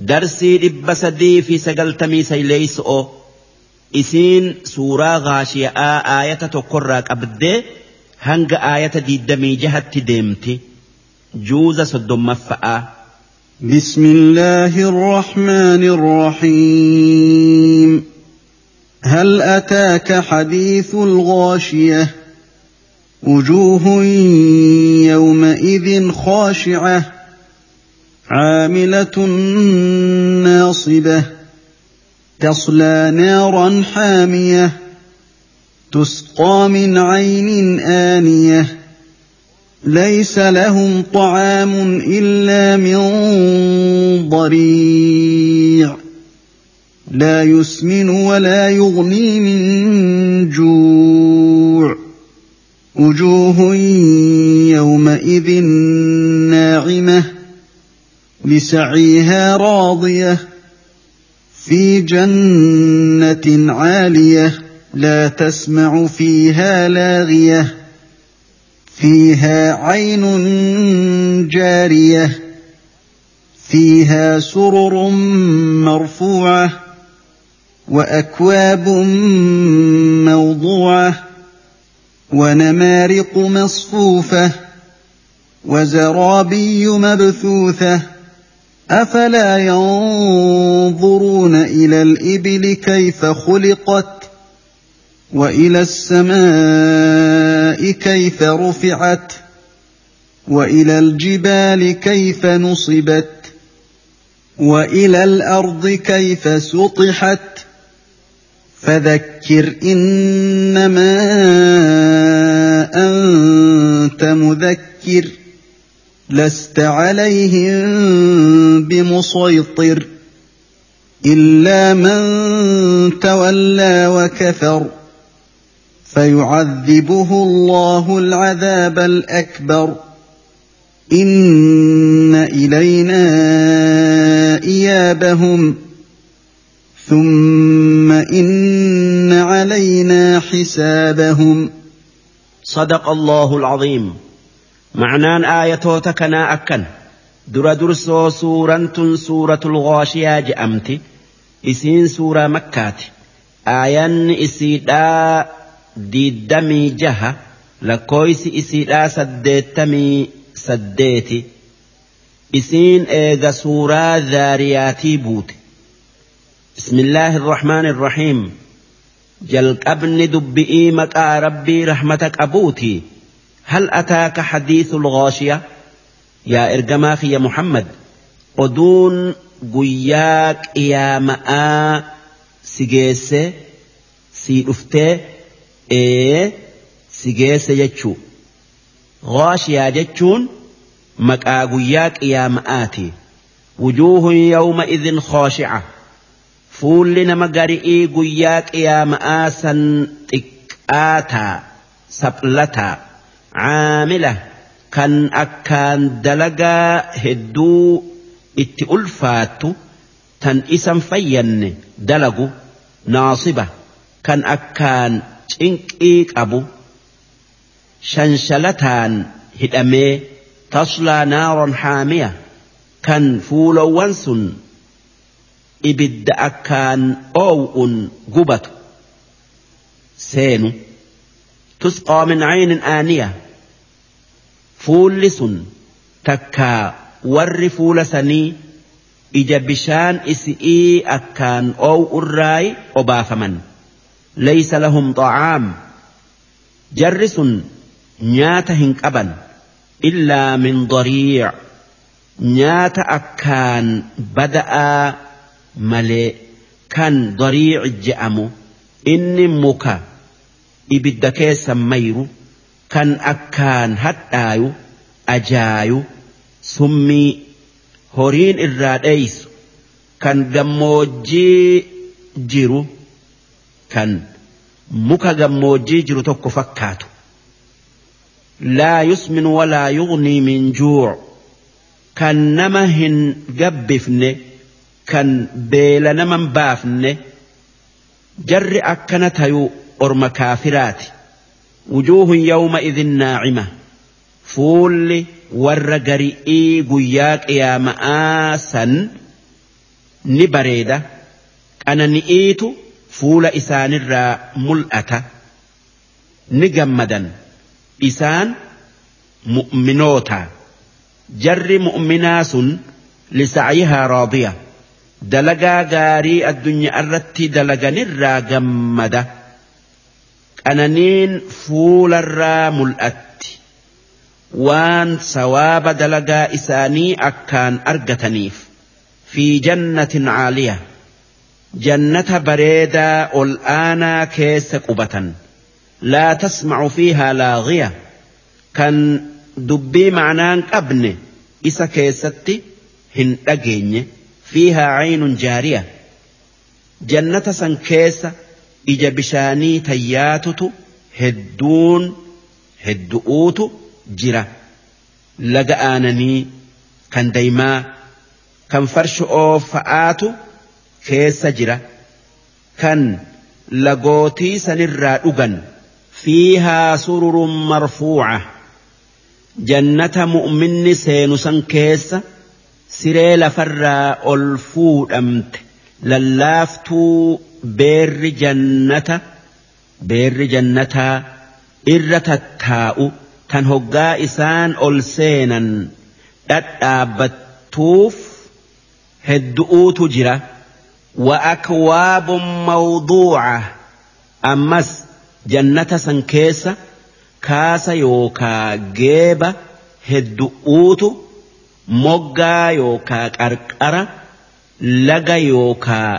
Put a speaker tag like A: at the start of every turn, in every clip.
A: درسي ربا دي في سجل تمي ليس أو. اسين سورة غاشية آية تقرك أبدي هنگ آية دي دمي جهت ديمتي جوز صدوم
B: بسم الله الرحمن الرحيم هل أتاك حديث الغاشية؟ وجوه يومئذ خاشعة. عاملة ناصبة تصلى نارا حامية تسقى من عين آنية ليس لهم طعام إلا من ضريع لا يسمن ولا يغني من جوع وجوه يومئذ ناعمة لسعيها راضية في جنة عالية لا تسمع فيها لاغية فيها عين جارية فيها سرر مرفوعة وأكواب موضوعة ونمارق مصفوفة وزرابي مبثوثة. أفلا ينظرون إلى الإبل كيف خلقت وإلى السماء كيف رفعت وإلى الجبال كيف نصبت وإلى الأرض كيف سطحت فذكر إنما أنت مذكر لست عليهم بمسيطر إلا من تولى وكفر فيعذبه الله العذاب الأكبر إن إلينا إيابهم ثم إن علينا حسابهم
A: صدق الله العظيم. Aayatoota kanaa akkan dura dursoo suuraan tun suuratul ghaashiyaa je'amti isiin suuraa makkaati aayanni isiidhaa diiddamii jaha lakkooysi isiidhaa saddeettamii saddeeti isiin eega suuraa zaariyaatii buute بسم الله الرحمن الرحيم jalqabni dubbi'ii maqaa rabbii rahmata qabuuti هل أتاك حديث الغاشية؟ يا إرجماخ يا محمد أدون قياك يا ماء سجيس سيدفتة إيه سجيس يجو غاشية جتشون مكأ قياك يا مآتي وجوه يومئذ خاشعة. فول نما قرئي قياك يا مآسا تكآتا سبلتا. Caamila kan akkaan dalagaa hedduu itti ulfaattu tan isan fayyanne dalagu naasiba kan akkaan cinqii qabu shanshalataan hidhamee taslaa naaron haamiya kan fuulowwan sun ibidda akkaan oow'un gubatu seenu tusqaa min caynin aaniya fuulli sun takkaa warri fuula sanii ija bishaan isi'ii akkaan oow'urraayi obaafaman laysa lahum xacaam jarri sun nyaata hin qaban illaa min dariic nyaata akkaan bada'aa malee kan dariic je'amu inni muka ibidda keessan mayru kan akkaan hadhaayu ajaayu summii horiin irraa dheeysu kan gammoojjii jiru kan muka gammoojjii jiru tokko fakkaatu. Laa yusmin walaa yugnii min juuc kan nama hin gabbifne kan beela naman baafne jarri akkana tayu orma kaafiraati wujuuhun yawma idin naacima fuulli warra gari'ii guyyaa qiyaama'aa san ni bareeda. Qanani'iitu fuula isaanirraa mul'ata. Ni gammadan. Isaan mu'minoota jarri mu'minaa sun lisa'yihaa raadiya. Dalagaa gaarii addunyaa irratti dalaganirraa gammada. Qananiin fuularraa mul'atti waan sawaaba dalagaa isaanii akkaan argataniif fi jannatin caaliya jannata bareedaa ol aanaa keessa qubatan laa tasmacu fiihaa laagiya kan dubbii ma'naan qabne isa keessatti hin dhageenye fiihaa caynun jaariya jannata san keessa ija bishaanii tayyaatutu hedduun heddu'uutu jira laga aananii kan daymaa kan farsho'oo fa'aatu keessa jira kan lagootii sanirraa dhugan fiihaa sururun marfuuca jannata mu'minni seenu san keessa siree lafarraa ol fuudhamte lallaaftuu beerri jannata beerri jannataa irra tattaa'u tan hoggaa isaan ol seenan dhadhaabbattuuf heddu'uutu jira. Akwaabun mawduuca ammas jannata san keessa kaasa yookaa geeba heddu'uutu moggaa yookaa qarqara laga yookaa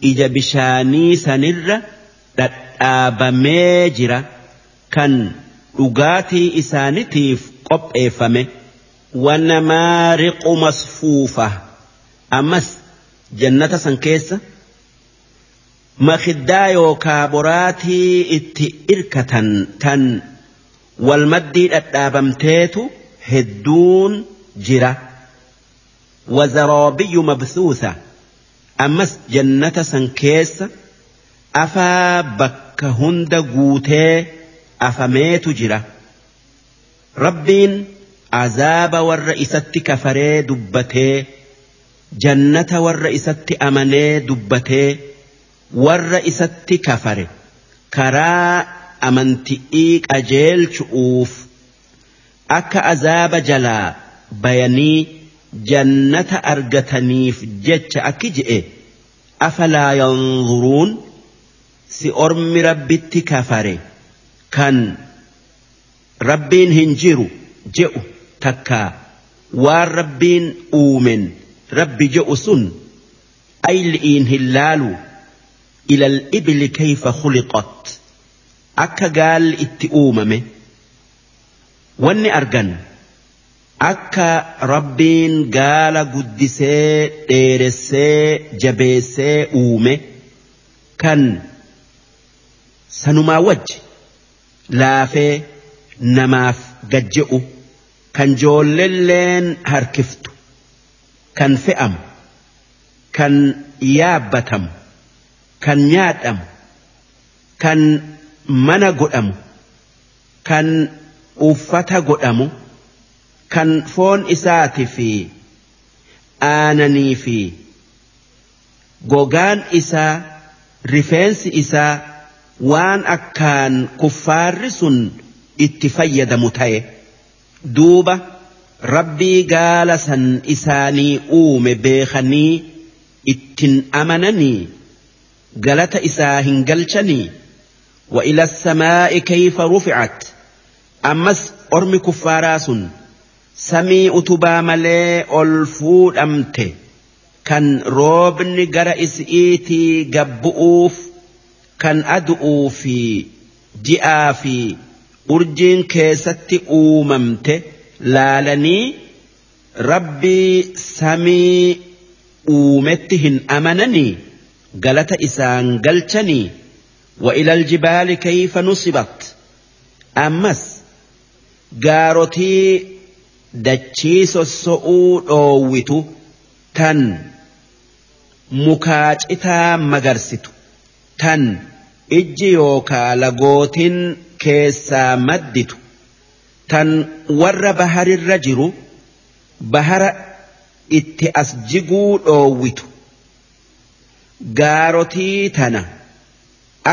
A: ija bishaanii sanirra dhadhaabamee jira kan dhugaatii isaanitiif qopheeffame wanamaariqu masfuufa ammas jannata san keessa makiddaa yookaa boraatii itti irkatan tan walmaddii dhadhaabamteetu hedduun jira wazaroobiyu mabsuusa ammas jannata san keessa afaa bakka hunda guutee afameetu jira. Rabbiin azaaba warra isatti kafaree dubbatee jannata warra isatti amanee dubbatee warra isatti kafare karaa amanti'ii qajeelchu'uuf akka azaaba jalaa bayanii afalaa yanzuruun si ormi rabbitti kafare kan rabbiin hin jiru je'u takkaa waan rabbiin uumen rabbi je'u sun ayli'iin hin laalu ilal ibli kayfa khuliqat akka gaalli itti uumame wanni argan akka rabbiin gaala guddisee dheeressee jabeessee uume kan sanumaa wajji laafee namaaf gajje'u kan joollelleen harkiftu kan fe'amu kan yaabbatamu kan nyaadhamu kan mana godhamu kan uffata godhamu kan foon isaati fi aananii fi gogaan isaa rifeensi isaa waan akkaan kuffaarri sun itti fayyadamu ta'e duuba rabbii gaala san isaanii uume beekanii ittin amananii galata isaa hin galchanii وإلى السماء كيف رفعت أمس أرمي كفارا سن سمي أتبا ملي ألفود أمته كان روبني قرأ إسئيتي قبؤوف كان أدؤو في جئا في أرجين كيستي أوممته لالني ربي سمي أومتهن أمنني قالت إسان قلتني وإلى الجبال كيف نصبت أمس قارتي dachii sossa'uu dhoowwitu tan mukaa citaa magarsitu tan ijji yookaa lagootin keessaa madditu tan warra baharirra jiru bahara itti as jiguu dhoowwitu gaarotii tana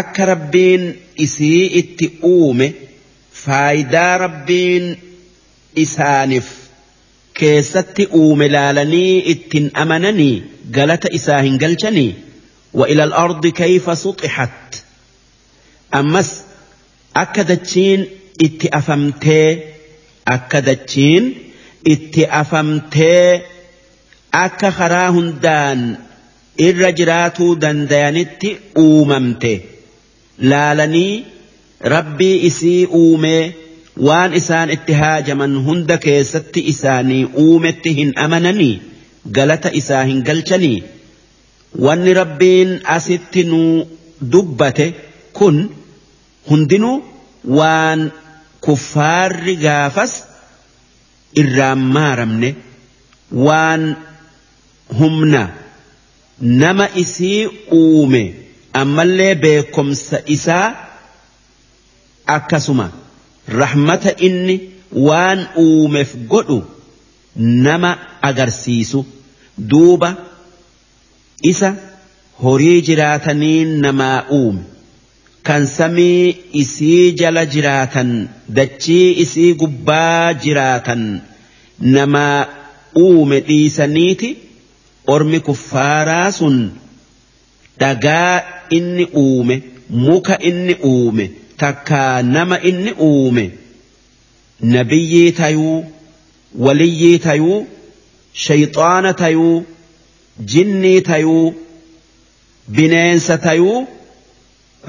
A: akka rabbiin isii itti uume faayidaa rabbiin isaaniif keessatti uume laalanii ittin amananii galata isaa hin galchanii وإلى الأرض كيف سطحت أمس أكدتشين اتأفمتي أكدتشين اتأفمتي أكا خراهن دان jiraatuu dandayanitti uumamte laalanii rabbii isii uumee waan isaan itti haajaman hunda keessatti isaanii uumetti hin amananii galata isaa hin galchanii wanni rabbiin asitti nuu dubbate kun hundinuu waan kuffaarri gaafas irraan maaramne waan humna. nama isii uume ammallee beekomsa isaa akkasuma rahmata inni waan uumeef godhu nama agarsiisu duuba isa horii jiraatanii namaa uume kan samii isii jala jiraatan dachii isii gubbaa jiraatan namaa uume dhiisaniiti. ormi kuffaaraa sun dhagaa inni uume muka inni uume takkaa nama inni uume nabiyyii tayuu waliyyii tayuu shayxaana tayuu jinnii tayuu bineensa tayuu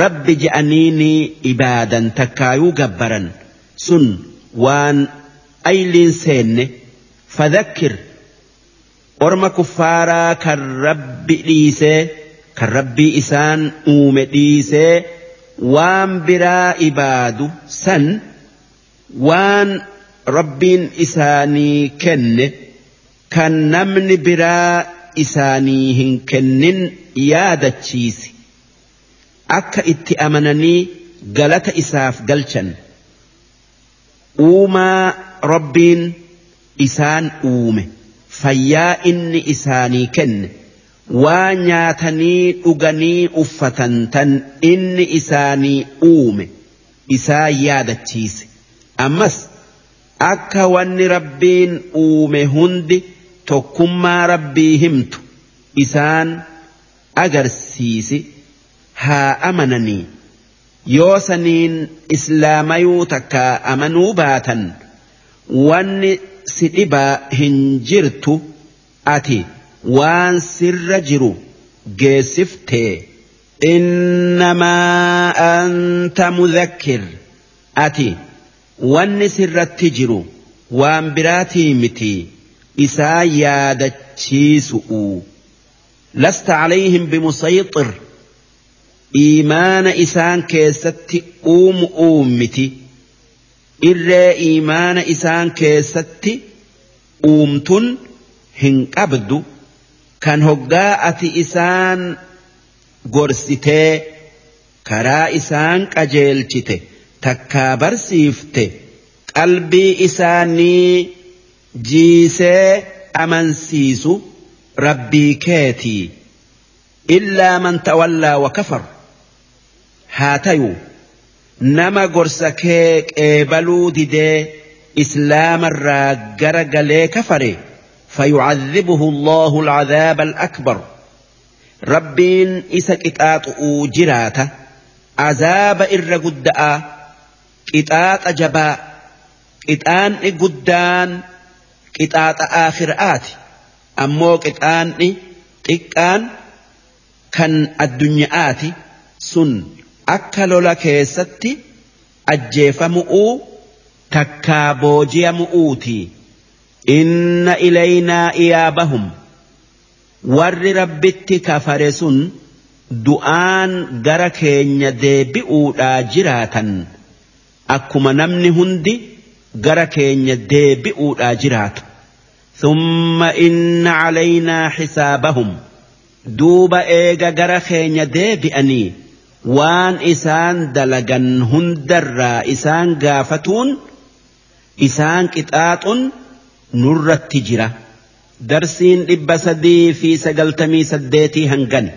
A: rabbi je'anii ni ibaadan takkaayuu gabbaran. Sun waan ayliin seenne fadhakkir orma kuffaaraa kan rabbi dhiisee kan rabbii isaan uume dhiisee waan biraa ibaadu san waan rabbiin isaanii kenne kan namni biraa isaanii hin kennin yaadachiisi akka itti amananii galata isaaf galchan uumaa rabbiin isaan uume. fayyaa inni isaanii kenne waan nyaatanii dhuganii uffatan tan inni isaanii uume isaa yaadachiise. Ammas akka wanni rabbiin uume hundi tokkummaa rabbii himtu isaan agarsiisi haa amananii. Yoo saniin islaamayuu takka amanuu baatan wanni si dhibaa hin jirtu ati waan sirra jiru geessiftee innamaa anta mudhakkir ati wanni sirratti jiru waan biraatii miti isaa yaadachiisu'u lasta calayhim bimusayxir iimaana isaan keessatti uumu uummiti irree iimaana isaan keessatti uumtun hin qabdu kan hoggaa ati isaan gorsitee karaa isaan qajeelchite takkaa barsiifte qalbii isaanii jiisee amansiisu rabbii keetii illaa man tawallaa wa kafar haa tayuu nama gorsa kee qeebaluu didee islaamarraa gara galee kafare فيعذبه الله العذاب الأكبر. ربين إسا قطاط جراته عذاب إر قدآ قطاط جباء قطان قدان. قطاط آخر آتي. أمو قطان xiqqaan kan addunyaati sun akka lola keessatti ajjeefamu'uu takkaa booji'amu'uuti inna ilaynaa iyaabahum. Warri rabbitti kafare sun du'aan gara keenya deebi'uudhaa jiraatan. Akkuma namni hundi gara keenya deebi'uudhaa jiraatu. Thumma inna calaynaa xisaabahum duuba eega gara keenya deebi'anii waan isaan dalagan hundarraa isaan gaafatuun isaan qixaaxun نر التجرة درسين إبا سدي في سقلتمي سديتي هنغن